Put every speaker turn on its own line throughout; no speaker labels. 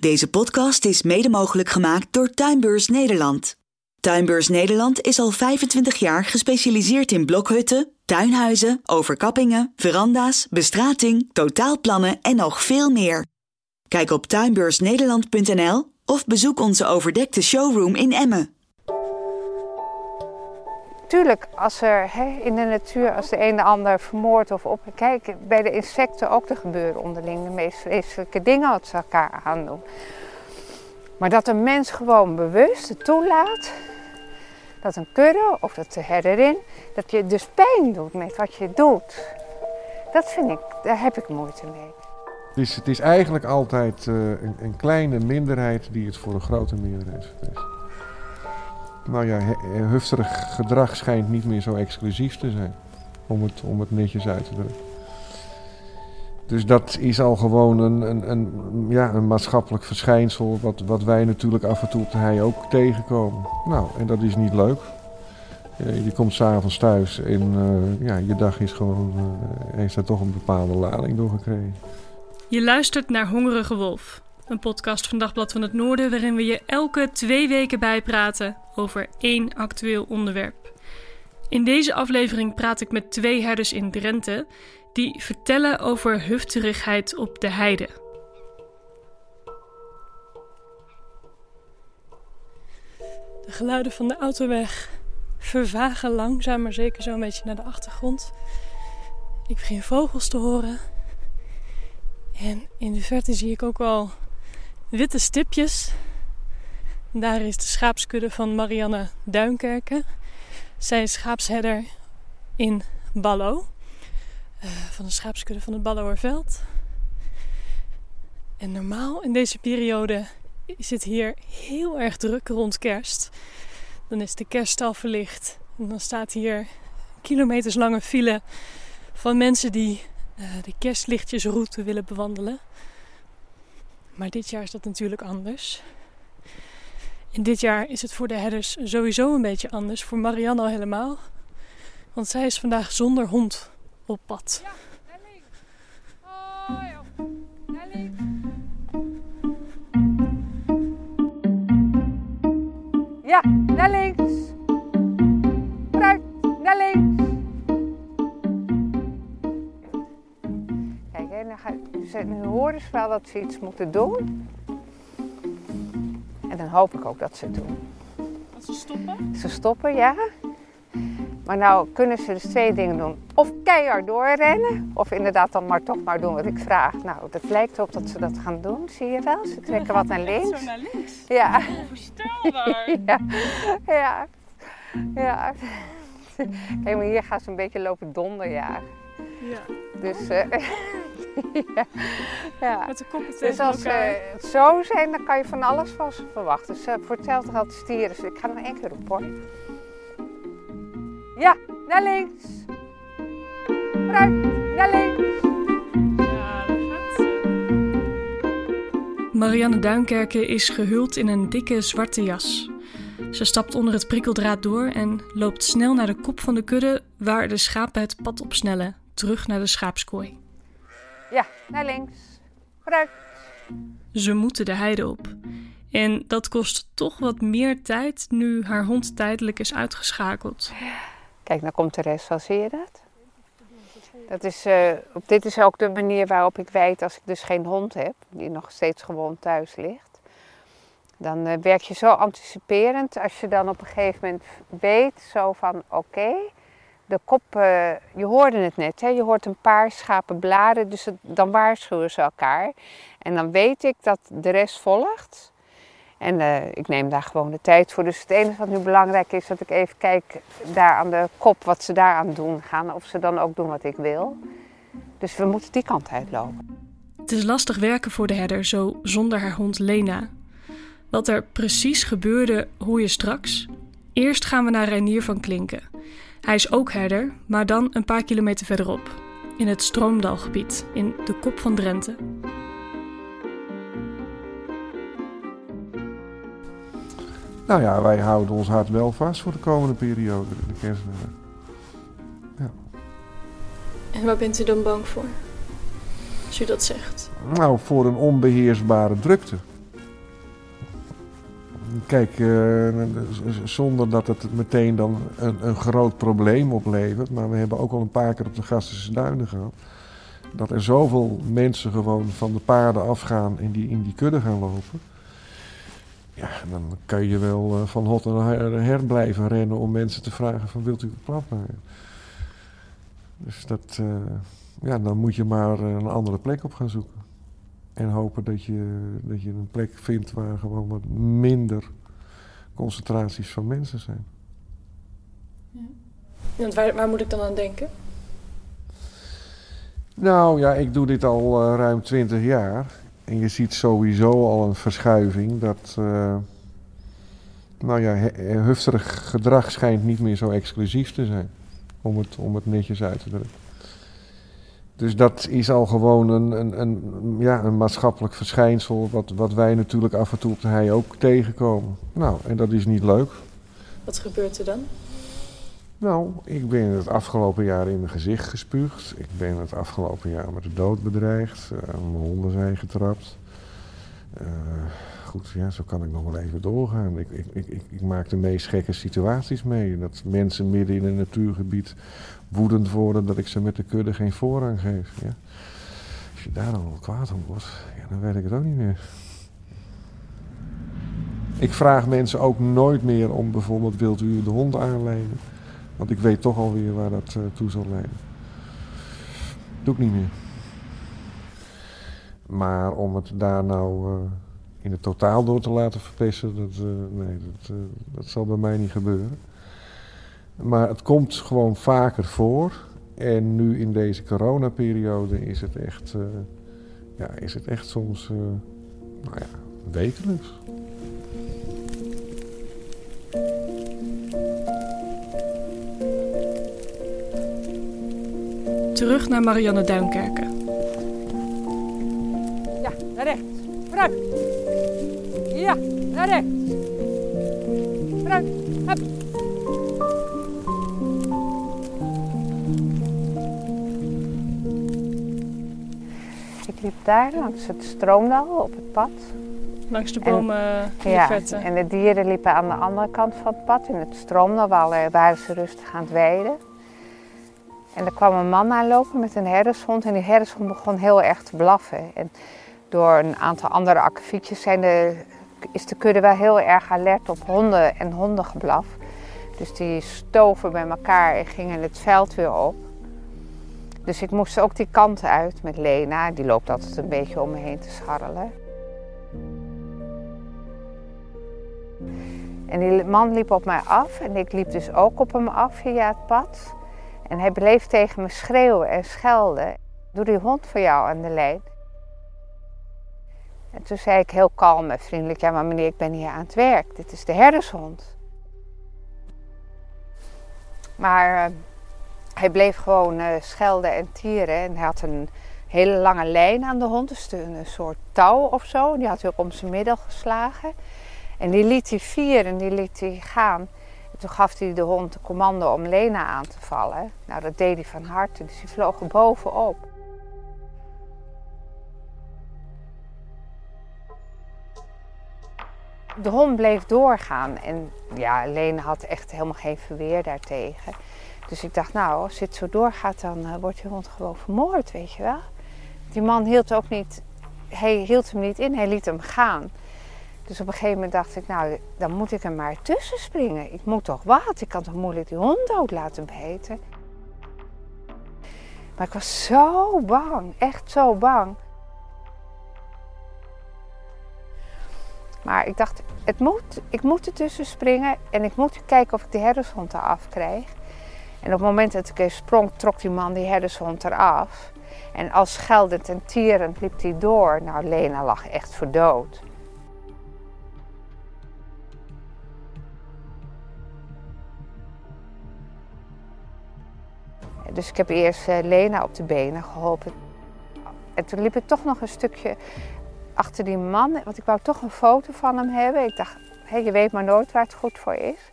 Deze podcast is mede mogelijk gemaakt door Tuinbeurs Nederland. Tuinbeurs Nederland is al 25 jaar gespecialiseerd in blokhutten, tuinhuizen, overkappingen, veranda's, bestrating, totaalplannen en nog veel meer. Kijk op tuinbeursnederland.nl of bezoek onze overdekte showroom in Emmen.
Tuurlijk, als er hè, in de natuur, als de een de ander vermoordt of op... Kijk, bij de insecten ook, er gebeuren onderling de meest vreselijke dingen wat ze elkaar aandoen. Maar dat een mens gewoon bewust toelaat, dat een kudde of dat de herderin, dat je dus pijn doet met wat je doet. Dat vind ik, daar heb ik moeite mee.
Het is, het is eigenlijk altijd uh, een, een, kleine minderheid die het voor een grote meerderheid verpest. Nou ja, hufterig gedrag schijnt niet meer zo exclusief te zijn, om het, om het netjes uit te drukken. Dus dat is al gewoon een, een, een, ja, een maatschappelijk verschijnsel, wat, wat wij natuurlijk af en toe op hei ook tegenkomen. Nou, en dat is niet leuk. Je komt s'avonds thuis en uh, ja, je dag is gewoon, heeft daar toch een bepaalde lading door gekregen.
Je luistert naar Hongerige Wolf, een podcast van Dagblad van het Noorden waarin we je elke twee weken bijpraten over één actueel onderwerp. In deze aflevering praat ik met twee herders in Drenthe die vertellen over hufterigheid op de heide. De geluiden van de autoweg vervagen langzaam maar zeker zo'n beetje naar de achtergrond. Ik begin vogels te horen. En in de verte zie ik ook al witte stipjes. Daar is de schaapskudde van Marianne Duinkerken. Zij is schaapsherder in Ballo. Uh, van de schaapskudde van het Balloerveld. En normaal in deze periode is het hier heel erg druk rond kerst. Dan is de kerststal verlicht. En dan staat hier kilometerslange file van mensen die uh, de kerstlichtjesroute willen bewandelen. Maar dit jaar is dat natuurlijk anders. En dit jaar is het voor de herders sowieso een beetje anders. Voor Marianne al helemaal. Want zij is vandaag zonder hond op pad. Ja, links. Oh, ja.
Ja, naar links. Naar links. Dan ga, nu horen ze wel dat ze iets moeten doen. En dan hoop ik ook dat ze het doen.
Dat ze stoppen?
Ze stoppen, ja. Maar nou kunnen ze dus twee dingen doen. Of keihard doorrennen, of inderdaad dan maar toch maar doen wat ik vraag. Nou, dat lijkt erop dat ze dat gaan doen, zie je wel. Ze trekken wat naar links.
Zo naar links?
Ja.
Onvoorstelbaar.
ja. Ja. Ja. Kijk, maar hier gaan ze een beetje lopen donderjagen.
Ja.
Dus... Uh, ja. ja.
Met de koppen
Dus als ze het zo zijn, dan kan je van alles van ze verwachten. Dus uh, voor hetzelfde geld stieren. Dus ik ga nog één keer roepen hoor. Ja, naar links. Vooruit, naar links.
Ja, daar gaat ze. Marianne Duinkerke is gehuld in een dikke zwarte jas. Ze stapt onder het prikkeldraad door en loopt snel naar de kop van de kudde waar de schapen het pad opsnellen, terug naar de schaapskooi.
Ja, naar links. Vooruit.
Ze moeten de heide op. En dat kost toch wat meer tijd nu haar hond tijdelijk is uitgeschakeld.
Kijk, nou komt de rest wel, zie je dat? dat is, eh, op, dit is ook de manier waarop ik weet als ik dus geen hond heb, die nog steeds gewoon thuis ligt. Dan eh, werk je zo anticiperend als je dan op een gegeven moment weet zo van oké, de kop, eh, je hoorde het net, hè? je hoort een paar schapen bladen, dus dan waarschuwen ze elkaar. En dan weet ik dat de rest volgt. En eh, ik neem daar gewoon de tijd voor. Dus het enige wat nu belangrijk is, dat ik even kijk daar aan de kop wat ze daar aan doen gaan. Of ze dan ook doen wat ik wil. Dus we moeten die kant uitlopen.
Het is lastig werken voor de herder, zo zonder haar hond Lena. Wat er precies gebeurde, hoor je straks. Eerst gaan we naar Reinier van Klinken. Hij is ook herder, maar dan een paar kilometer verderop, in het Stroomdalgebied, in de kop van Drenthe.
Nou ja, wij houden ons hart wel vast voor de komende periode, de kerstdagen.
En waar bent u dan bang voor? Als u dat zegt.
Nou, voor een onbeheersbare drukte. Kijk, eh, zonder dat het meteen dan een, een, groot probleem oplevert, maar we hebben ook al een paar keer op de Gastische Duinen gehad, dat er zoveel mensen gewoon van de paarden afgaan en die in die kudde gaan lopen. Ja, dan kan je wel eh, van hot en her blijven rennen om mensen te vragen van wilt u het plat maken. Dus dat, uh, ja, dan moet je maar een andere plek op gaan zoeken. En hopen dat je, dat je een plek vindt waar gewoon wat minder concentraties van mensen zijn.
Ja. Waar, waar moet ik dan aan denken?
Nou ja, ik doe dit al uh, ruim 20 jaar. En je ziet sowieso al een verschuiving dat. Uh, nou ja, hufterig gedrag schijnt niet meer zo exclusief te zijn. Om het, om het netjes uit te drukken. Dus dat is al gewoon een, een, een, ja, een maatschappelijk verschijnsel, wat, wat wij natuurlijk af en toe op de hei ook tegenkomen. Nou, en dat is niet leuk.
Wat gebeurt er dan?
Nou, ik ben het afgelopen jaar in mijn gezicht gespuugd. Ik ben het afgelopen jaar met de dood bedreigd. Uh, mijn honden zijn getrapt. Uh, goed, ja, zo kan ik nog wel even doorgaan. Ik, ik, ik, ik, maak de meest gekke situaties mee. Dat mensen midden in een natuurgebied woedend worden dat ik ze met de kudde geen voorrang geef. Ja. Als je daar dan wel kwaad om wordt, ja, dan weet ik het ook niet meer. Ik vraag mensen ook nooit meer om bijvoorbeeld wilt u de hond aanlenen. Want ik weet toch alweer waar dat uh, toe zal leiden. Doe ik niet meer. Maar om het daar nou uh, in het totaal door te laten verpesten, dat, uh, nee, dat, dat zal bij mij niet gebeuren. Maar het komt gewoon vaker voor. En nu in deze coronaperiode is het echt, uh, ja, is het echt soms uh, nou ja, wekelijks.
Terug naar Marianne Duinkerken.
Ja, naar rechts. Vooruit. Ja, naar rechts. Vooruit. Hup. Ik liep daar langs het stroomdal op het pad.
Langs de bomen en,
in ja, de en de dieren liepen aan de andere kant van het pad. In het stroomdal waren ze rustig aan het weiden. En er kwam een man aanlopen met een herdershond. En die herdershond begon heel erg te blaffen. En door een aantal andere akkefietjes zijn de, is de kudde wel heel erg alert op honden en hondengeblaf. Dus die stoven bij elkaar en gingen het veld weer op. Dus ik moest ook die kant uit met Lena. Die loopt altijd een beetje om me heen te scharrelen. En die man liep op mij af en ik liep dus ook op hem af via het pad. En hij bleef tegen me schreeuwen en schelden. Doe die hond voor jou aan de lijn. En toen zei ik heel kalm en vriendelijk: Ja, maar meneer, ik ben hier aan het werk. Dit is de herdershond. Maar uh, hij bleef gewoon uh, schelden en tieren. En hij had een hele lange lijn aan de hond, dus een soort touw of zo. Die had hij ook om zijn middel geslagen. En die liet hij vieren en die liet hij gaan. En toen gaf hij de hond de commando om Lena aan te vallen. Nou, dat deed hij van harte, dus hij vloog er bovenop. De hond bleef doorgaan en ja, Lena had echt helemaal geen verweer daartegen. Dus ik dacht, nou, als dit zo doorgaat, dan uh, wordt die hond gewoon vermoord, weet je wel. Die man hield ook niet, hij hield hem niet in, hij liet hem gaan. Dus op een gegeven moment dacht ik, nou, dan moet ik er maar tussen springen. Ik moet toch wat? Ik kan toch moeilijk die hond dood laten beten? Maar ik was zo bang, echt zo bang. Maar ik dacht, het moet, ik moet ertussen springen en ik moet kijken of ik de herdershond eraf krijg. En op het moment dat ik even sprong, trok die man die herdershond eraf. En als scheldend en tierend liep hij door. Nou, Lena lag echt voor dood. Dus ik heb eerst eh, Lena op de benen geholpen. En toen liep ik toch nog een stukje achter die man, want ik wou toch een foto van hem hebben. Ik dacht, hé, je weet maar nooit waar het goed voor is.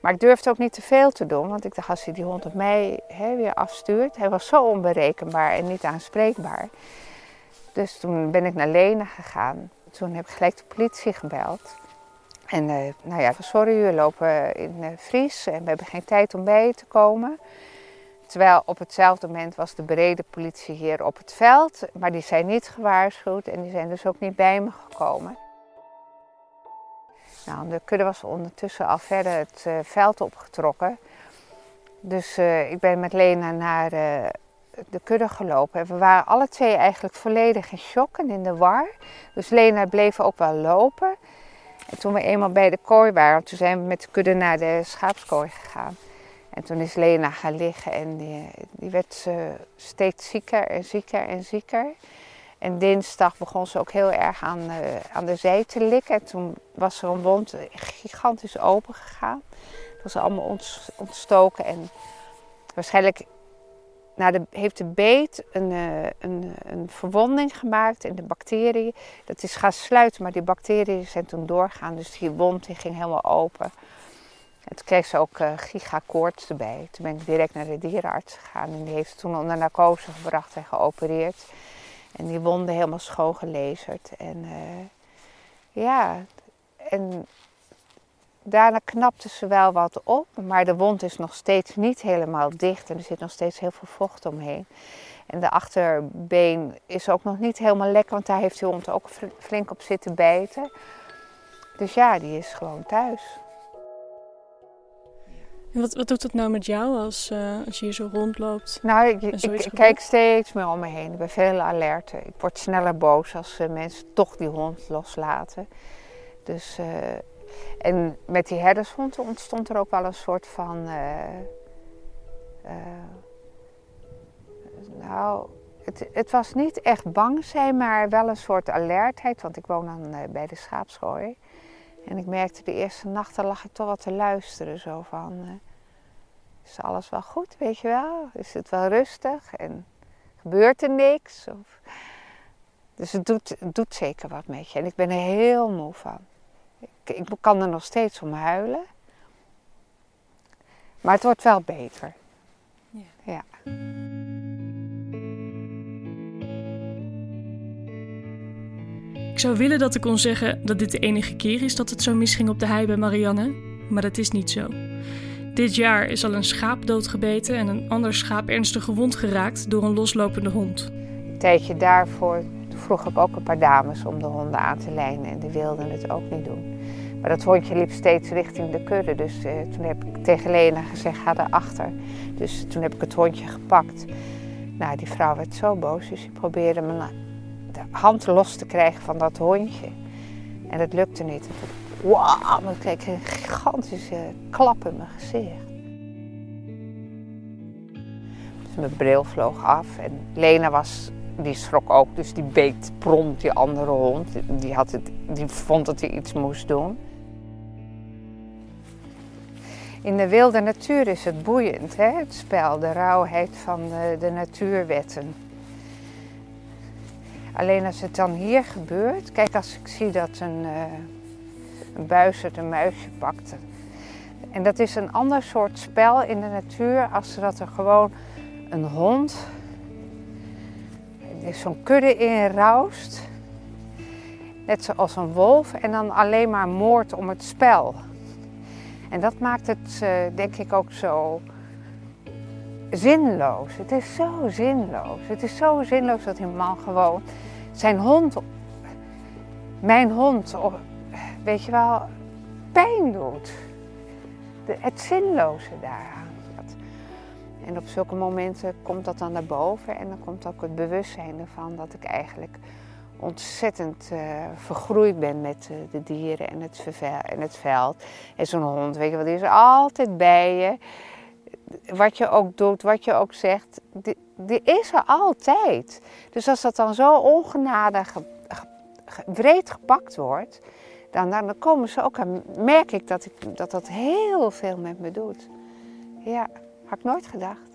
Maar ik durfde ook niet te veel te doen, want ik dacht als hij die hond op mij weer afstuurt. Hij was zo onberekenbaar en niet aanspreekbaar. Dus toen ben ik naar Lena gegaan. Toen heb ik gelijk de politie gebeld. En uh, nou ja, sorry, we lopen in uh, Vries en we hebben geen tijd om bij je te komen. Terwijl op hetzelfde moment was de brede politie hier op het veld, maar die zijn niet gewaarschuwd en die zijn dus ook niet bij me gekomen. Nou, de kudde was ondertussen al verder het uh, veld opgetrokken. Dus uh, ik ben met Lena naar uh, de kudde gelopen. En we waren alle twee eigenlijk volledig in shock en in de war. Dus Lena bleef ook wel lopen. En toen we eenmaal bij de kooi waren, toen zijn we met de kudde naar de schaapskooi gegaan. En toen is Lena gaan liggen en die, die werd steeds zieker en zieker en zieker. En dinsdag begon ze ook heel erg aan, uh, aan de zij te likken. En toen was er een wond gigantisch open gegaan. Het was allemaal ontstoken. En waarschijnlijk nou, de, heeft de beet een, uh, een, een verwonding gemaakt in de bacterie. Dat is gaan sluiten, maar die bacteriën zijn toen doorgaan. Dus die wond die ging helemaal open. Toen kreeg ze ook uh, gigakoorts erbij. Toen ben ik direct naar de dierenarts gegaan. En die heeft toen onder narcose gebracht en geopereerd. En die wonden helemaal schoongelezerd. En uh, ja, en daarna knapte ze wel wat op. Maar de wond is nog steeds niet helemaal dicht. En er zit nog steeds heel veel vocht omheen. En de achterbeen is ook nog niet helemaal lekker. Want daar heeft de hond ook flink op zitten bijten. Dus ja, die is gewoon thuis.
En wat, wat doet het nou met jou als, uh, als je hier zo rondloopt?
Nou, ik, ik, ik kijk steeds meer om me heen. Ik ben veel alerter. Ik word sneller boos als uh, mensen toch die hond loslaten. Dus, uh, en met die herdershond ontstond er ook wel een soort van... nou, het, het, was niet echt bang zijn, maar wel een soort alertheid. Want ik woon dan bij de schaapschooi. En ik merkte de eerste nachten lag ik toch wat te luisteren. Zo van, is alles wel goed, weet je wel? Is het wel rustig en gebeurt er niks? Of... Dus het doet, het doet zeker wat met je. En ik ben er heel moe van. Ik, ik kan er nog steeds om huilen. Maar het wordt wel beter. Ja. ja.
Ik zou willen dat ik kon zeggen dat dit de enige keer is dat het zo misging op de hei bij Marianne, maar dat is niet zo. Dit jaar is al een schaap doodgebeten en een ander schaap ernstig gewond geraakt door een loslopende hond.
Een tijdje daarvoor vroeg ik ook een paar dames om de honden aan te lijnen en die wilden het ook niet doen. Maar dat hondje liep steeds richting de kudde, dus uh, toen heb ik tegen Lena gezegd, ga erachter. Dus toen heb ik het hondje gepakt. Nou, die vrouw werd zo boos, dus die probeerde me de hand los te krijgen van dat hondje. En dat lukte niet. Wauw, kreeg ik een gigantische klap in mijn gezicht. Dus mijn bril vloog af en Lena was, die schrok ook, dus die beet prompt die andere hond. Die, had het, die vond dat hij iets moest doen. In de wilde natuur is het boeiend, hè? het spel, de rauwheid van de, de natuurwetten. Alleen als het dan hier gebeurt, kijk als ik zie dat een, uh, een het een muisje pakt. En dat is een ander soort spel in de natuur als dat er gewoon een hond zo'n kudde in roust. Net zoals een wolf en dan alleen maar moord om het spel. En dat maakt het uh, denk ik ook zo zinloos. Het is zo zinloos. Het is zo zinloos dat die man gewoon zijn hond, mijn hond, weet je wel, pijn doet. De, het zinloze daaraan. En op zulke momenten komt dat dan naar boven en dan komt ook het bewustzijn ervan dat ik eigenlijk ontzettend uh, vergroeid ben met uh, de dieren en het, en het veld. En zo'n hond, weet je wat, die is altijd bij je. Wat je ook doet, wat je ook zegt, die, die is er altijd. Dus als dat dan zo ongenadig breed gepakt wordt, dan, dan komen ze ook aan, merk ik dat, ik dat dat heel veel met me doet. Ja, had ik nooit gedacht.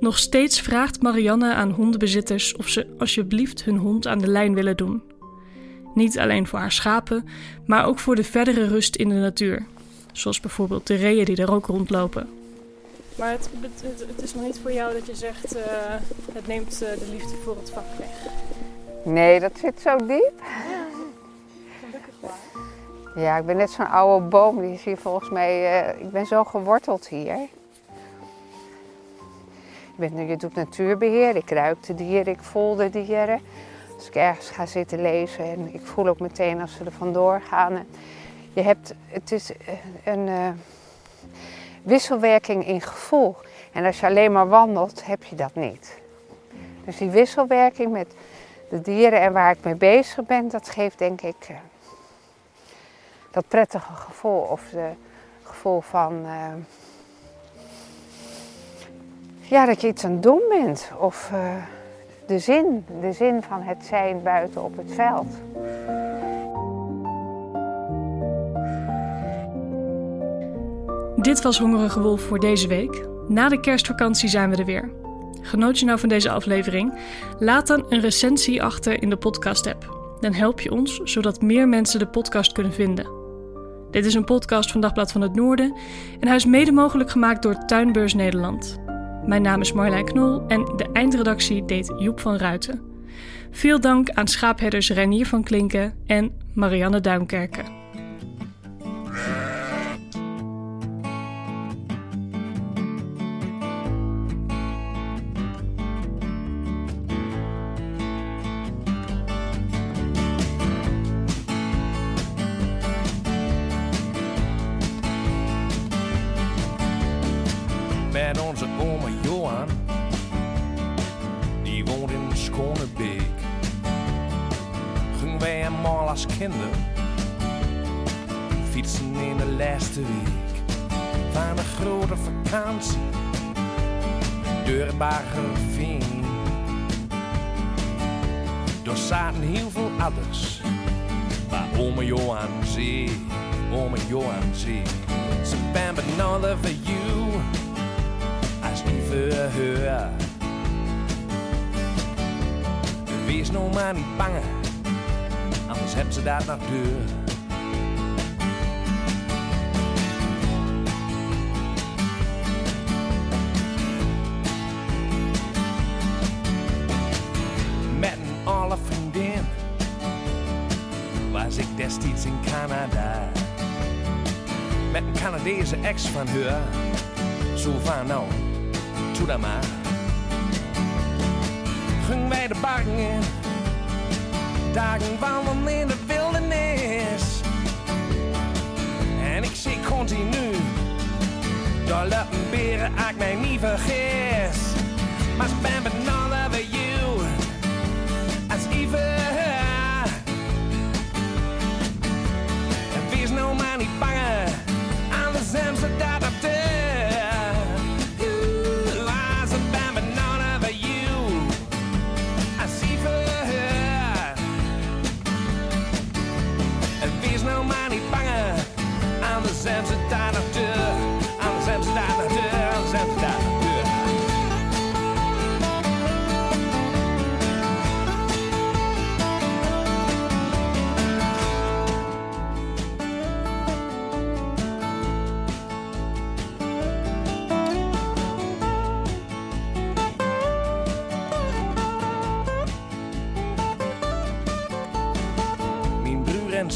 Nog steeds vraagt Marianne aan hondenbezitters of ze alsjeblieft hun hond aan de lijn willen doen. Niet alleen voor haar schapen, maar ook voor de verdere rust in de natuur. Zoals bijvoorbeeld de reeën die er ook rondlopen. Maar het, het, het is nog niet voor jou dat je zegt: uh, het neemt uh, de liefde voor het vak weg.
Nee, dat zit zo diep. Ja, ik ben net zo'n oude boom. Die is hier volgens mij. Uh, ik ben zo geworteld hier. Ben, je doet natuurbeheer, ik ruik de dieren, ik voel de dieren. Als ik ergens ga zitten lezen en ik voel ook meteen als ze er vandoor gaan. Je hebt, het is een uh, wisselwerking in gevoel. En als je alleen maar wandelt, heb je dat niet. Dus die wisselwerking met de dieren en waar ik mee bezig ben, dat geeft denk ik dat prettige gevoel. Of het gevoel van. Uh, ja, dat je iets aan het doen bent. Of uh, de zin, de zin van het zijn buiten op het veld.
Dit was Hongerige Wolf voor deze week. Na de kerstvakantie zijn we er weer. Genoot je nou van deze aflevering? Laat dan een recensie achter in de podcast-app. Dan help je ons zodat meer mensen de podcast kunnen vinden. Dit is een podcast van Dagblad van het Noorden en hij is mede mogelijk gemaakt door Tuinbeurs Nederland. Mijn naam is Marlijn Knol en de eindredactie deed Joep van Ruiten. Veel dank aan schaapherders Renier van Klinken en Marianne Duinkerken.
Met onze oma Johan, die woont in Schonebeek. Gingen wij eenmaal als kinderen fietsen in de laatste week van een grote vakantie door Bargerveen. Er zaten heel veel ouders waar oma Johan zee, oma Johan zee. Ze ben another for Wees nou maar niet bang, anders hebben ze daar nog deur. Met een alle vriendin was ik destijds in Canada. Met een Canadese ex van haar zo maar. Gingen wij de bakken in, dagen wandelen in de wildernis. En ik zie continu, daar lopen beren, ik mij niet vergis.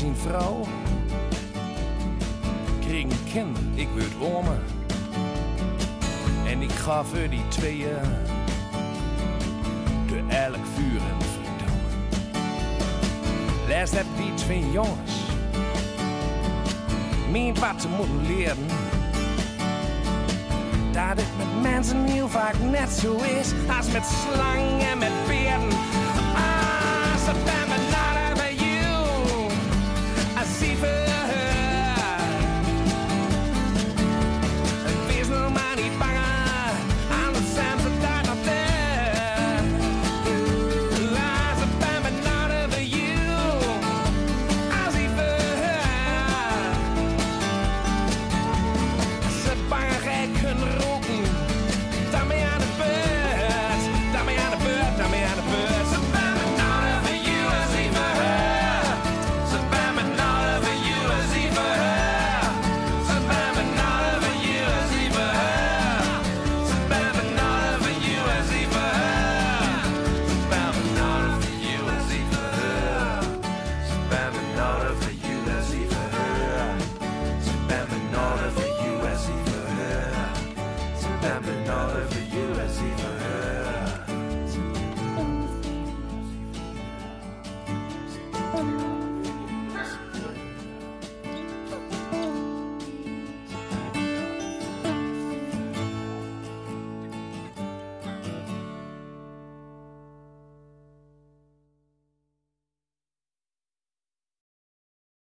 Mijn broer en zijn vrouw kreeg een kind, ik werd oma. En ik ga voor die tweeën door elk vuur en. Laatst heb die twee jongens meent wat ze moeten leren. Dat het met mensen heel vaak net zo is als met slangen